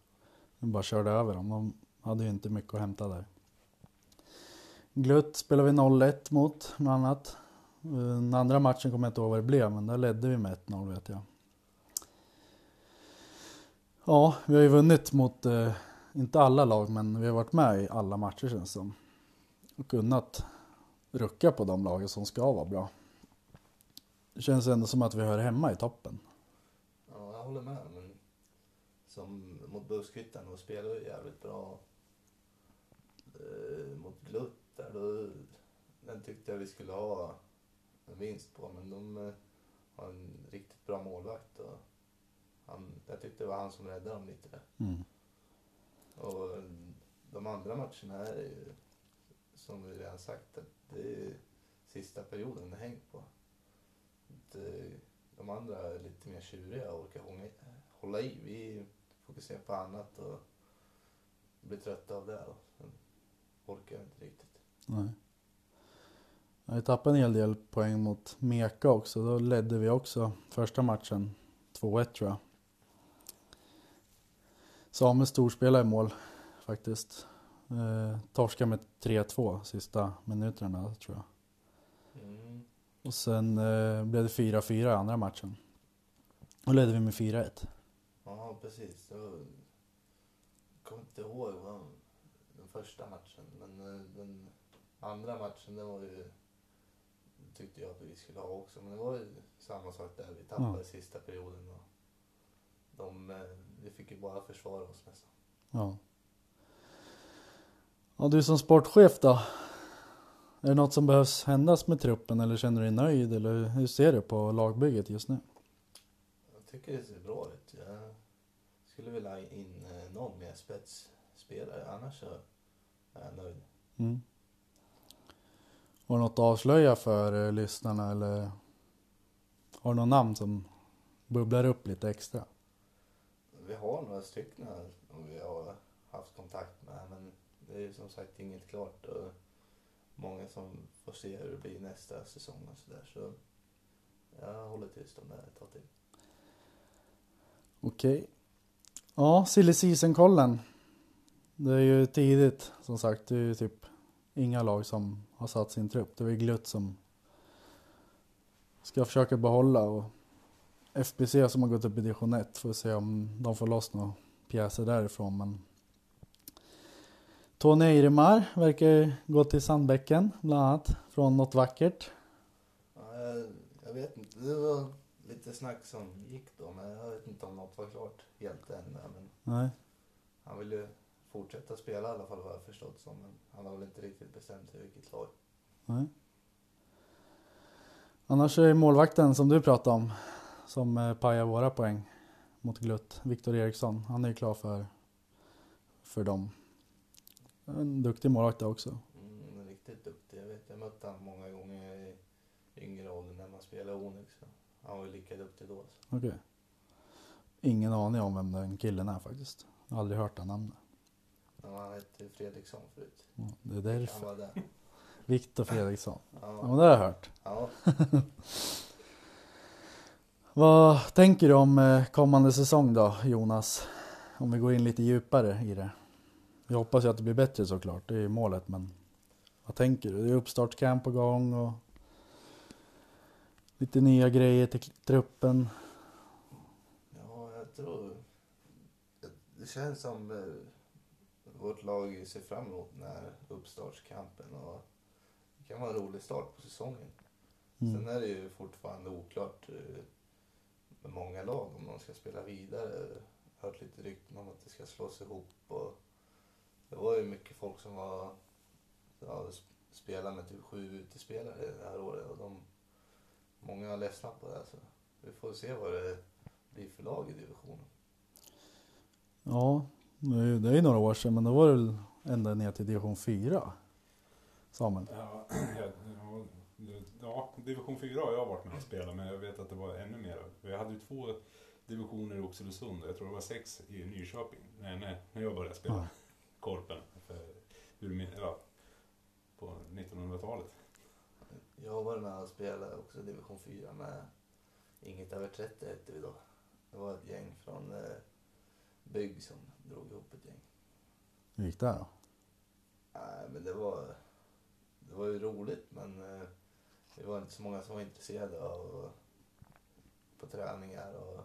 A: Vi bara körde över dem. De hade ju inte mycket att hämta där. Glutt spelade vi 0-1 mot bland annat. Den andra matchen kommer jag inte ihåg vad det blev men där ledde vi med 1-0 vet jag. Ja, vi har ju vunnit mot, eh, inte alla lag men vi har varit med i alla matcher känns det som. Och kunnat rucka på de lagen som ska vara bra. Det känns ändå som att vi hör hemma i toppen.
B: Ja, jag håller med. Men som mot Buskhyttan, då spelar vi jävligt bra. Eh, mot Glutt där, då, den tyckte jag vi skulle ha en vinst på. Men de eh, har en riktigt bra målvakt. Och han, jag tyckte det var han som räddade dem lite.
A: Mm.
B: Och de andra matcherna är ju, som vi redan sagt, att det är sista perioden det hänger på. Det, eh, de andra är lite mer tjuriga och orkar hålla, hålla i. Vi fokuserar på annat och blir trötta av det. Och sen orkar jag inte riktigt.
A: Nej. Vi tappade en hel del poäng mot Meka också. Då ledde vi också första matchen 2-1 tror jag. Samuel storspelade i mål faktiskt. Eh, torska med 3-2 sista minuterna tror jag.
B: Mm.
A: Och sen eh, blev det 4-4 i andra matchen. Då ledde vi med 4-1.
B: Ja, precis. Jag kommer inte ihåg vad, den första matchen. Men eh, den andra matchen, det var ju... tyckte jag att vi skulle ha också. Men det var ju samma sak där. Vi tappade
A: Ja.
B: sista perioden. Och de, eh, vi fick ju bara försvara oss nästan.
A: Ja. Ja, du som sportchef då? Är det något som behövs händas med truppen eller känner du dig nöjd eller hur ser du på lagbygget just nu?
B: Jag tycker det ser bra ut. Jag skulle vilja ha in eh, någon mer spetsspelare. Annars så är jag nöjd.
A: Mm. Har du något att avslöja för eh, lyssnarna eller har du något namn som bubblar upp lite extra?
B: Vi har några stycken som vi har haft kontakt med men det är ju som sagt inget klart och många som får se hur det blir nästa säsong och sådär så jag håller tyst om det här ett tag till.
A: Okej. Ja, silly season-kollen. Det är ju tidigt som sagt. Det är ju typ inga lag som har satt sin trupp. Det är ju Glutt som ska försöka behålla och FBC som har gått upp i division 1 får se om de får loss några pjäser därifrån. Men Tony Eiremar verkar gå till Sandbäcken bland annat från något vackert.
B: Ja, jag, jag vet inte. Det var lite snack som gick då, men jag vet inte om något var klart helt än. Men
A: Nej.
B: han vill ju fortsätta spela i alla fall vad jag förstått som. Men han har väl inte riktigt bestämt sig vilket lag.
A: Nej. Annars är målvakten som du pratade om som eh, pajar våra poäng mot Glutt, Viktor Eriksson. Han är ju klar för, för dem. En duktig målvakt också.
B: Mm, riktigt duktig. Jag vet, jag mötte honom många gånger i yngre ålder när man spelade Onyx. Han var ju lika duktig då.
A: Okej. Ingen aning om vem den killen är faktiskt. Jag har aldrig hört det namnet.
B: Men han hette Fredriksson förut.
A: Ja, Det är
B: Han
A: därför.
B: var där.
A: Viktor Fredriksson. Ja,
B: Ja.
A: men det har jag hört.
B: ja.
A: Vad tänker du om eh, kommande säsong då, Jonas? Om vi går in lite djupare i det. Jag hoppas ju att det blir bättre såklart, det är ju målet, men vad tänker du? Det är uppstartscamp på gång och lite nya grejer till truppen.
B: Ja, jag tror... Det känns som eh, vårt lag ser fram emot den här uppstartskampen. Och det kan vara en rolig start på säsongen. Sen
A: Mm.
B: är det ju fortfarande oklart eh, med många lag om de ska spela vidare. Hört lite rykten om att det ska slås ihop. Och det var ju mycket folk som var ja, spelade med typ sju utespelare det här året. Och de, många har ledsnat på det. Så vi får se vad det blir för lag i divisionen.
A: Ja, det är ju några år sedan, men då var det väl ända ner till division 4. Samuel.
C: Ja, ja, ja, division 4 har jag varit med och spelat, men jag vet att det var ännu mer. Vi hade ju två divisioner i Oxelösund och jag tror det var sex i Nyköping när, när, när jag började spela
A: Ja.
C: Korpen. För, hur, min- ja, på 1900-talet.
B: Jag var med och spelade också i division 4 med Inget över 30 hette vi då. Det var ett gäng från eh, Bygg som drog ihop ett gäng.
A: Hur gick det då?
B: Nej, men det var, det var ju roligt men eh, det var inte så många som var intresserade av på träningar och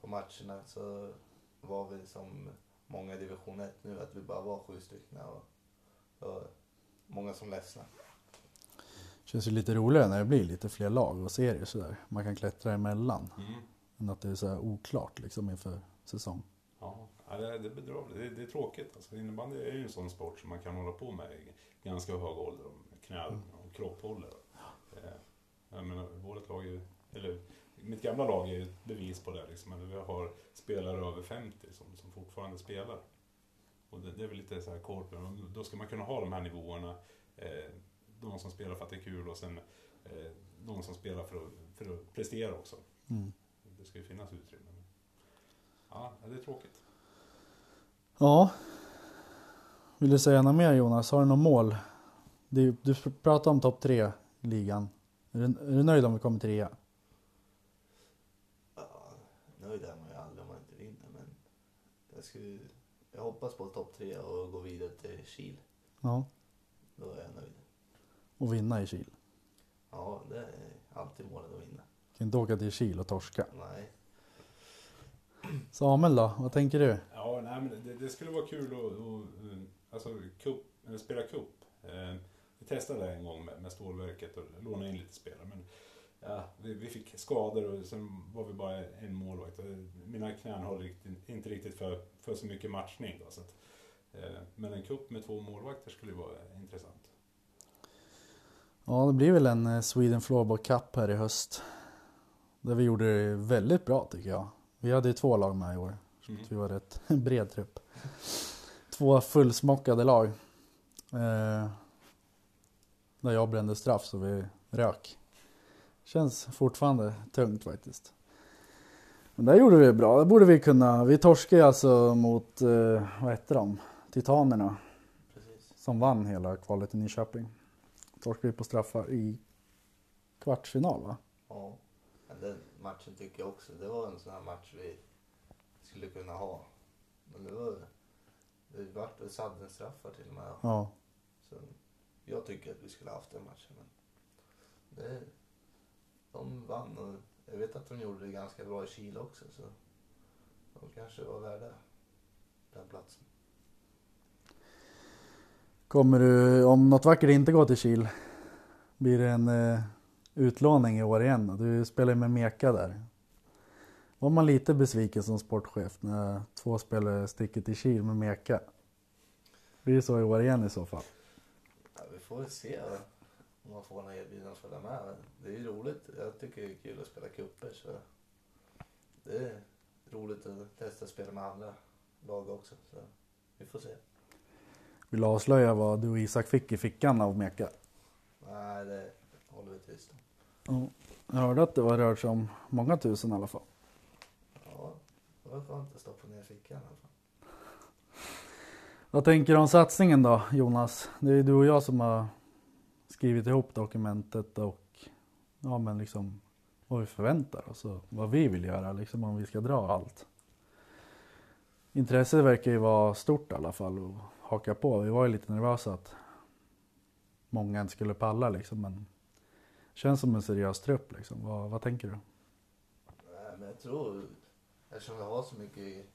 B: på matcherna så var vi som många i division 1 nu att vi bara var sju stycken och var många som ledsnade.
A: Känns ju lite roligare när det blir lite fler lag och serier sådär. Man kan klättra emellan.
C: Mm.
A: Än att det är så här oklart liksom inför säsong.
C: Ja, ja, det, det är bedrövligt. Det, det är tråkigt. Alltså, innebandy är ju en sån sport som man kan hålla på med i ganska hög ålder. Om knä och kropp håller. Eh, Jag menar, vårt lag är ju, eller mitt gamla lag är ett bevis på det. Liksom. Vi har spelare över 50 som, som fortfarande spelar. Och det, det är väl lite så här. Och Då ska man kunna ha de här nivåerna. Eh, de som spelar för att det är kul och sen eh, de som spelar för att, för att prestera också.
A: Mm.
C: Det ska ju finnas utrymme. Ja, det är tråkigt.
A: Ja. Vill du säga något mer Jonas? Har du något mål? Du, du pratade om topp tre ligan. Är du, är du nöjd om vi kommer trea?
B: Ja, nöjd är man ju aldrig om man inte vinner men jag, skulle, jag hoppas på topp tre och gå vidare till Kil.
A: Ja.
B: Då är jag nöjd.
A: Och vinna i Kil.
B: Ja, det är alltid målet att vinna.
A: Kan inte åka till Kil och torska.
B: Nej,
A: Samuel då? Vad tänker du?
C: Ja, nej, men det, det skulle vara kul att, att alltså, cup, spela cup. Eh, vi testade det en gång med, med stålverket och lånade in lite spelare. Men ja, vi, vi fick skador och sen var vi bara en målvakt. Mina knän håller riktigt, inte riktigt för, för så mycket matchning. Då, så att, eh, men en cup med två målvakter skulle vara intressant.
A: Ja, det blir väl en eh, Sweden Floorball Cup här i höst. Där vi gjorde det väldigt bra tycker jag. Vi hade ju två lag med i år. Så
C: Mm.
A: vi var rätt bred trupp. Två fullsmockade lag. Eh, där jag brände straff så vi rök. Känns fortfarande tungt faktiskt. Men där gjorde vi bra. Det borde vi kunna. Vi torskade alltså mot, eh, vad hette de? Titanerna.
B: precis.
A: Som vann hela kvalet i Nyköping. Torskade vi på straffar i kvartsfinal va?
B: Ja, men den matchen tycker jag också. Det var en sån här match vi skulle kunna ha. Men det var Det vart väl saddenstraffar till och med.
A: Ja.
B: Så jag tycker att vi skulle ha haft den matchen. Men det, de vann och jag vet att de gjorde det ganska bra i Chile också. Så de kanske var värda den platsen.
A: Kommer du, om något vackert inte går till Kil, blir det en eh, utlåning i år igen? Du spelar med Meka där. Var man lite besviken som sportchef när två spelare sticker till Kil med Meka? Blir det så i år igen i så fall?
B: Ja, vi får väl se va? Man får några erbjudanden att följa med. Det är ju roligt. Jag tycker det är kul att spela cuper så det är roligt att testa att spela med andra lag också. Så vi får se.
A: Vill du avslöja vad du och Isak fick i fickan av Meka?
B: Nej, det håller vi tyst om.
A: Ja. Jag hörde att det var rört sig om många tusen i alla fall.
B: Ja, det var skönt att stoppa ner fickan i alla fall.
A: Vad tänker du om satsningen då Jonas? Det är ju du och jag som har skrivit ihop dokumentet och ja men liksom vad vi förväntar oss och vad vi vill göra liksom om vi ska dra allt. Intresset verkar ju vara stort i alla fall och haka på. Vi var ju lite nervösa att många inte skulle palla liksom men känns som en seriös trupp liksom. Vad, vad tänker du?
B: Nej, men jag tror, eftersom vi har så mycket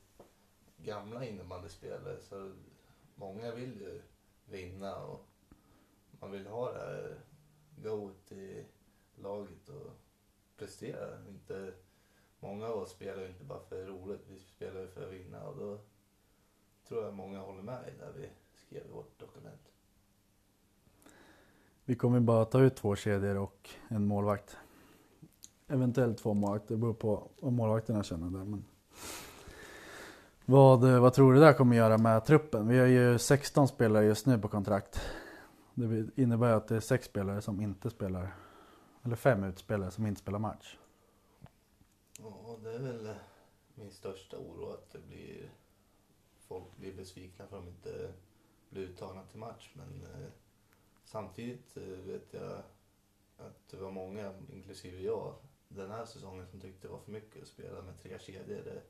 B: gamla innebandyspelare så många vill ju vinna och man vill ha det här goet i laget och prestera. Inte, många av oss spelar ju inte bara för roligt, vi spelar ju för att vinna och då tror jag många håller med i när vi skrev vårt dokument.
A: Vi kommer bara ta ut två kedjor och en målvakt. Eventuellt två målvakter, det beror på vad målvakterna känner där. Men... Vad, vad tror du det där kommer göra med truppen? Vi har ju 16 spelare just nu på kontrakt. Det innebär att det är sex spelare som inte spelar, eller fem utspelare som inte spelar match.
B: Ja, det är väl eh, min största oro att det blir folk blir besvikna för att de inte blir uttagna till match. Men eh, samtidigt eh, vet jag att det var många, inklusive jag, den här säsongen som tyckte det var för mycket att spela med tre kedjor. Det,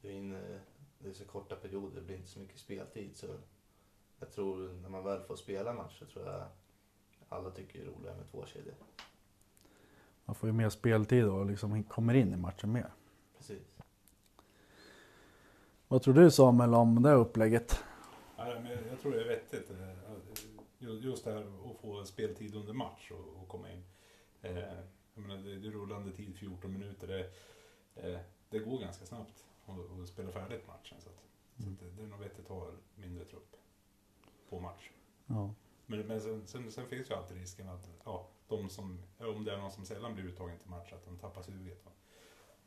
B: det, är, in, eh, det är så korta perioder, det blir inte så mycket speltid. Så jag tror när man väl får spela match så tror jag alla tycker det är roligare med två kedjor.
A: Man får ju mer speltid och liksom kommer in i matchen mer.
B: Precis.
A: Vad tror du Samuel om det här upplägget?
C: Ja, men jag tror det är vettigt. eh, ju- Just det här att få speltid under match och, och komma in. Eh, Jag menar, det, är rullande tid, 14 minuter. Det, eh, det går ganska snabbt att spela färdigt matchen. Så, att, så att det, det är nog vettigt att ha mindre trupp på match.
A: Ja.
C: Men, men sen, sen, sen finns ju alltid risken att ja, de som, om det är någon som sällan blir uttagen till match, att de tappar suget. va.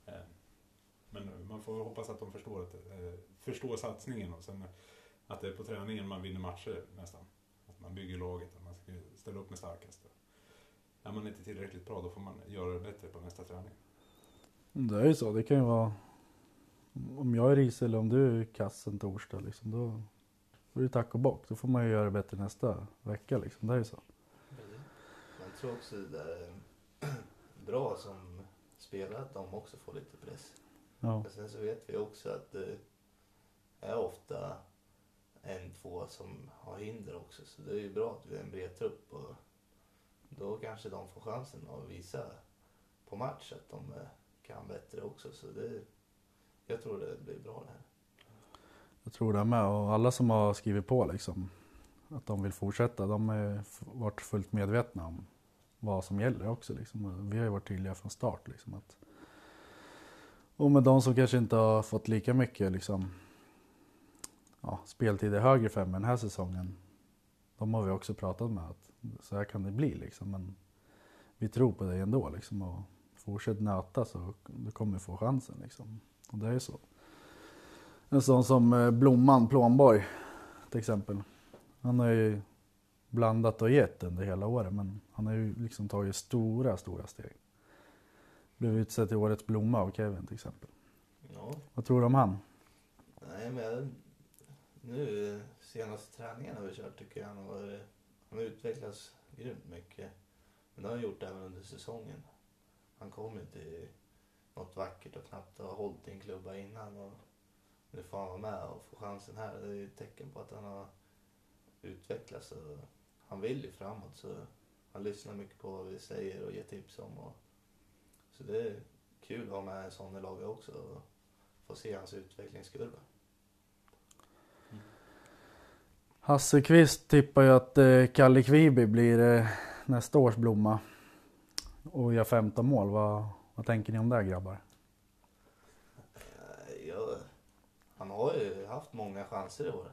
C: Eh, Men man får hoppas att de förstår, att, eh, förstår satsningen och sen att det är på träningen man vinner matcher nästan. Att man bygger laget, att man ska ställa upp med starkast. Är man inte tillräckligt bra då får man göra det bättre på nästa träning.
A: Det är ju så, det kan ju vara om jag är ris eller om du är kass en torsdag liksom, då, då är det tack och bock. Då får man ju göra det bättre nästa vecka liksom. Det är ju så.
B: Jag tror också det är bra som spelare att de också får lite press.
A: Ja.
B: Men sen så vet vi också att det är ofta en, två som har hinder också. Så det är ju bra att vi är en bred trupp och då kanske de får chansen att visa på match att de eh, kan bättre också. Så det, jag tror det blir bra det här.
A: Jag tror det med. Och alla som har skrivit på liksom, att de vill fortsätta, de har varit fullt medvetna om vad som gäller också. Liksom. Vi har ju varit tydliga från start. Liksom, att, och med de som kanske inte har fått lika mycket liksom, ja, speltid i högre fem den här säsongen. De har vi också pratat med att så här kan det bli. Liksom. Men vi tror på dig ändå. Liksom, och fortsätt nöta så du kommer få chansen. Liksom. Och det är ju så. En sån som eh, Blomman Plånborg till exempel. Han har ju blandat och gett under hela året men han har ju liksom tagit stora, stora steg. Blev utsedd till årets blomma av Kevin till exempel.
B: Ja,
A: Vad tror du om han?
B: nej men nu senaste träningen har vi kört tycker jag han har, han har utvecklats grymt mycket. Men det har han gjort även under säsongen. Han kom ju till något vackert och knappt har hållit i en klubba innan. Och nu får han vara med och få chansen här. Det är ju ett tecken på att han har utvecklats och han vill ju framåt. Så han lyssnar mycket på vad vi säger och ger tips om. Och, så det är kul att ha med en sån i laget också och få se hans utvecklingskurva.
A: Hasse Kvist tippar ju att eh, Kalle Kviby blir eh, nästa års blomma och gör 15 mål. Vad, vad tänker ni om det grabbar?
B: Eh, Jag, han har ju haft många chanser i år.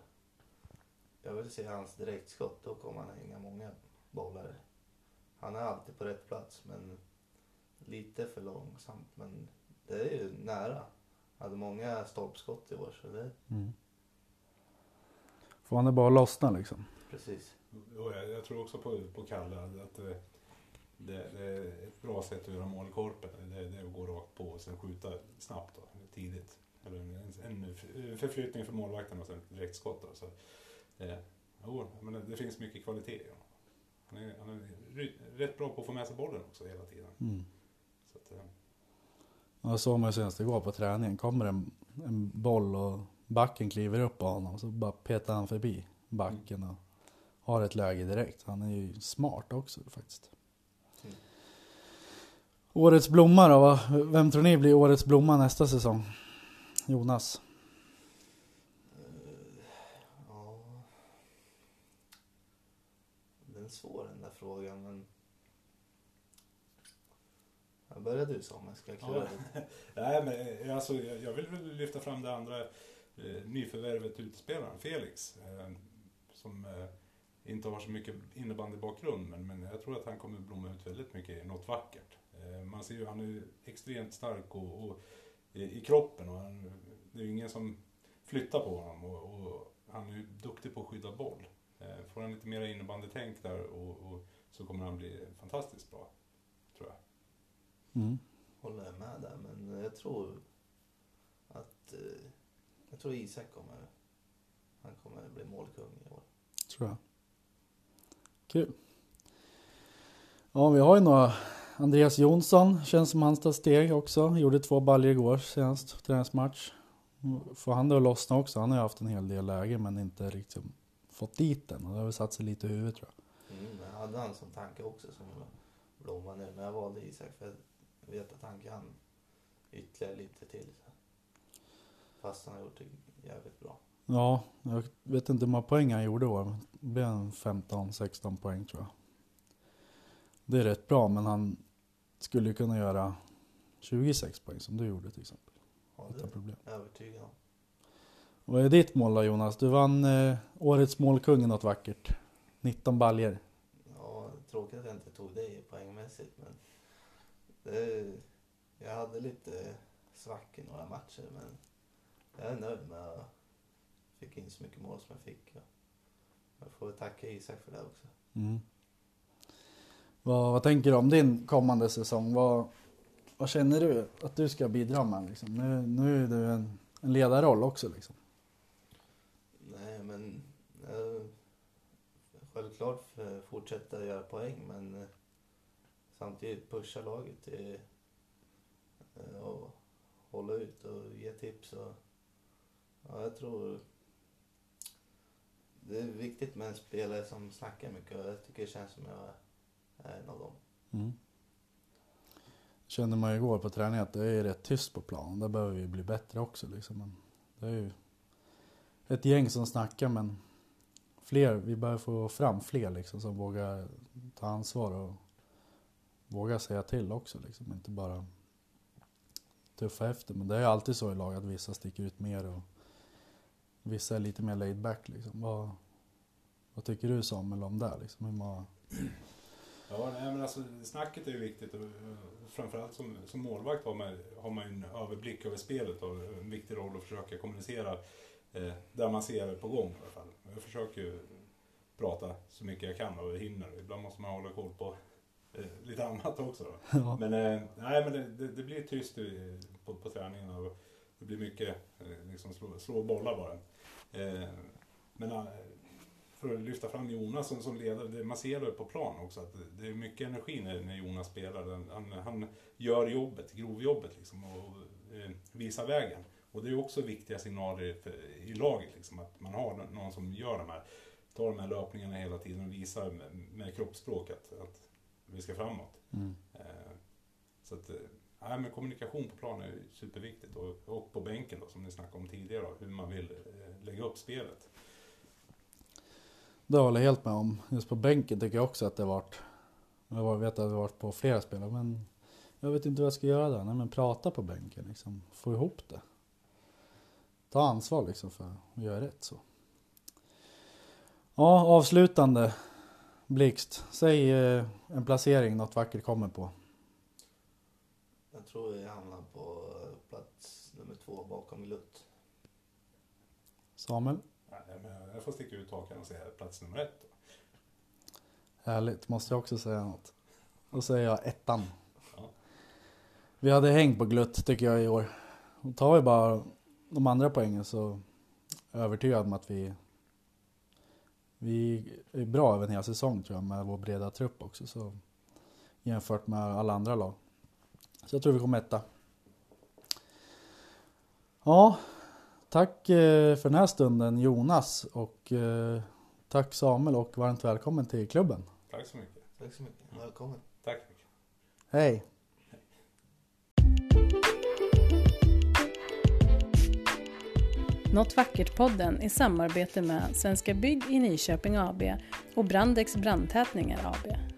B: Jag vill se hans direktskott, då kommer han hänga många bollar. Han är alltid på rätt plats, men lite för långsamt. Men det är ju nära. Hade många stolpskott i år, så det
A: Mm. Får han det bara lossna liksom?
B: precis.
C: Och jag, jag tror också på, på Kalle att det, det, det är ett bra sätt att göra mål i korpen. Det, det är att gå rakt på och sen skjuta snabbt då, tidigt. Eller en, en förflyttning för målvakten och sen direktskott. Så, eh, jo, men det, finns mycket kvalitet i honom. Han är, han är rätt bra på att få med sig bollen också hela tiden.
A: Mm.
C: Så att, eh,
A: Ja, Jag såg mig senast igår på träningen. Kommer en, en boll och backen kliver upp på honom så bara petar han förbi backen och har ett läge direkt. Han är ju smart också faktiskt.
B: Mm.
A: Årets blomma då? va? Vem tror ni blir årets blomma nästa säsong? Jonas?
B: Ja. Det är svår den där frågan, men... Jag börjar du Samuel, ska jag klura
C: Ja. Nej, men eh, alltså, jag jag vill väl lyfta fram det andra eh, nyförvärvet utespelaren, Felix. Eh, som eh, inte har så mycket innebandybakgrund, men, men jag tror att han kommer blomma ut väldigt mycket i något vackert. Eh, man ser ju, han är extremt stark och, och i, i kroppen och han, det är ju ingen som flyttar på honom och, och han är ju duktig på att skydda boll. Eh, får han lite mer innebandytänk där och, och så kommer han bli fantastiskt bra, tror jag.
A: Mm.
B: Håller jag med där, men jag tror att... eh, Jag tror Isak kommer... Han kommer bli målkung i år.
A: Tror jag. Kul. Ja, vi har ju några. Andreas Jonsson känns som han tar steg också. Gjorde två baljor igår senast, träningsmatch. Får han det att lossna också? Han har ju haft en hel del läge men inte riktigt fått dit den. Det har väl satt sig lite i huvudet tror jag.
B: Mm, jag hade han som tanke också som blomma nu, men jag valde Isak för jag vet att han kan ytterligare lite till. Fast han har gjort det jävligt bra.
A: Ja, jag vet inte hur många poäng han gjorde i år. Det blev en 15-16 poäng tror jag. Det är rätt bra men han skulle kunna göra 26 poäng som du gjorde till exempel.
B: Ja,
A: Utan
B: det
A: problem.
B: är jag övertygad om.
A: Vad är ditt mål då Jonas? Du vann eh, årets målkung i något vackert. 19 baljer.
B: Ja, tråkigt att jag inte tog dig poängmässigt, men det, jag hade lite svack i några matcher, men jag är nöjd med att jag fick in så mycket mål som jag fick. Jag får tacka Isak för det också.
A: Mm. Vad, vad tänker du om din kommande säsong? Vad, vad känner du att du ska bidra med? Liksom? Nu, nu är du en, en ledarroll också. Liksom.
B: Nej, men eh, självklart eh, fortsätta göra poäng, men eh, samtidigt pusha laget till eh, och hålla ut och ge tips. Och, ja, jag tror det är viktigt med en spelare som snackar mycket och jag tycker det känns som jag är en av dem.
A: Mm. Kände man ju igår på träningen att det är rätt tyst på planen. Där behöver vi bli bättre också. Liksom. Men det är ju ett gäng som snackar men fler, vi behöver få fram fler liksom, som vågar ta ansvar och vågar säga till också. Liksom. Inte bara tuffa efter. Men det är ju alltid så i lag att vissa sticker ut mer och vissa är lite mer laid back. Liksom. Vad, vad tycker du Samuel om det? Liksom? Hur man,
C: Ja, nej, men alltså snacket är ju viktigt och och framförallt som, som målvakt har man, har man en överblick över spelet och en viktig roll att försöka kommunicera eh, där man ser på gång i alla fall. Jag försöker ju prata så mycket jag kan och hinner. Ibland måste man hålla koll på eh, lite annat också.
A: Ja.
C: Men, eh, nej, men det, det, det blir tyst i, på, på träningen och det blir mycket eh, liksom slå, slå bollar bara. Eh, men eh, för att lyfta fram Jonas som, som ledare, det, man ser det på plan också att det, är mycket energi när, när Jonas spelar. Han, han gör jobbet, grovjobbet liksom och, eh, visar vägen. Och det är också viktiga signaler för, i laget, liksom, att man har någon som gör de här, tar de här löpningarna hela tiden och visar med, med kroppsspråk att, att vi ska framåt.
A: Mm.
C: Eh, så att, eh, nej, men kommunikation på planen är superviktigt och, och på bänken då, som ni snackade om tidigare, då, hur man vill eh, lägga upp spelet.
A: Det håller jag helt med om. Just på bänken tycker jag också att det varit... Jag vet att det varit på flera spelare men jag vet inte vad jag ska göra där. Nej men prata på bänken liksom. Få ihop det. Ta ansvar liksom för att göra rätt så. Ja, avslutande. Blixt, säg eh, en placering något vackert kommer på.
B: Jag tror vi hamnar på plats nummer två bakom Glutt.
A: Samuel?
C: Jag får sticka ut hakan och säga plats nummer ett. Då.
A: Härligt, måste jag också säga något. Då säger jag ettan.
C: Ja.
A: Vi hade häng på glutt tycker jag i år. Och tar vi bara de andra poängen så är jag övertygad om att vi vi är bra över en hel säsong tror jag med vår breda trupp också så jämfört med alla andra lag. Så jag tror vi kommer etta. Ja, tack eh, för den här stunden Jonas och eh, tack Samuel och varmt välkommen till klubben.
C: Tack så mycket.
B: Tack så mycket. Välkommen.
C: Tack.
A: Hej!
D: Något Vackert-podden i samarbete med Svenska Bygg i Nyköping AB och Brandex Brandtätningar AB.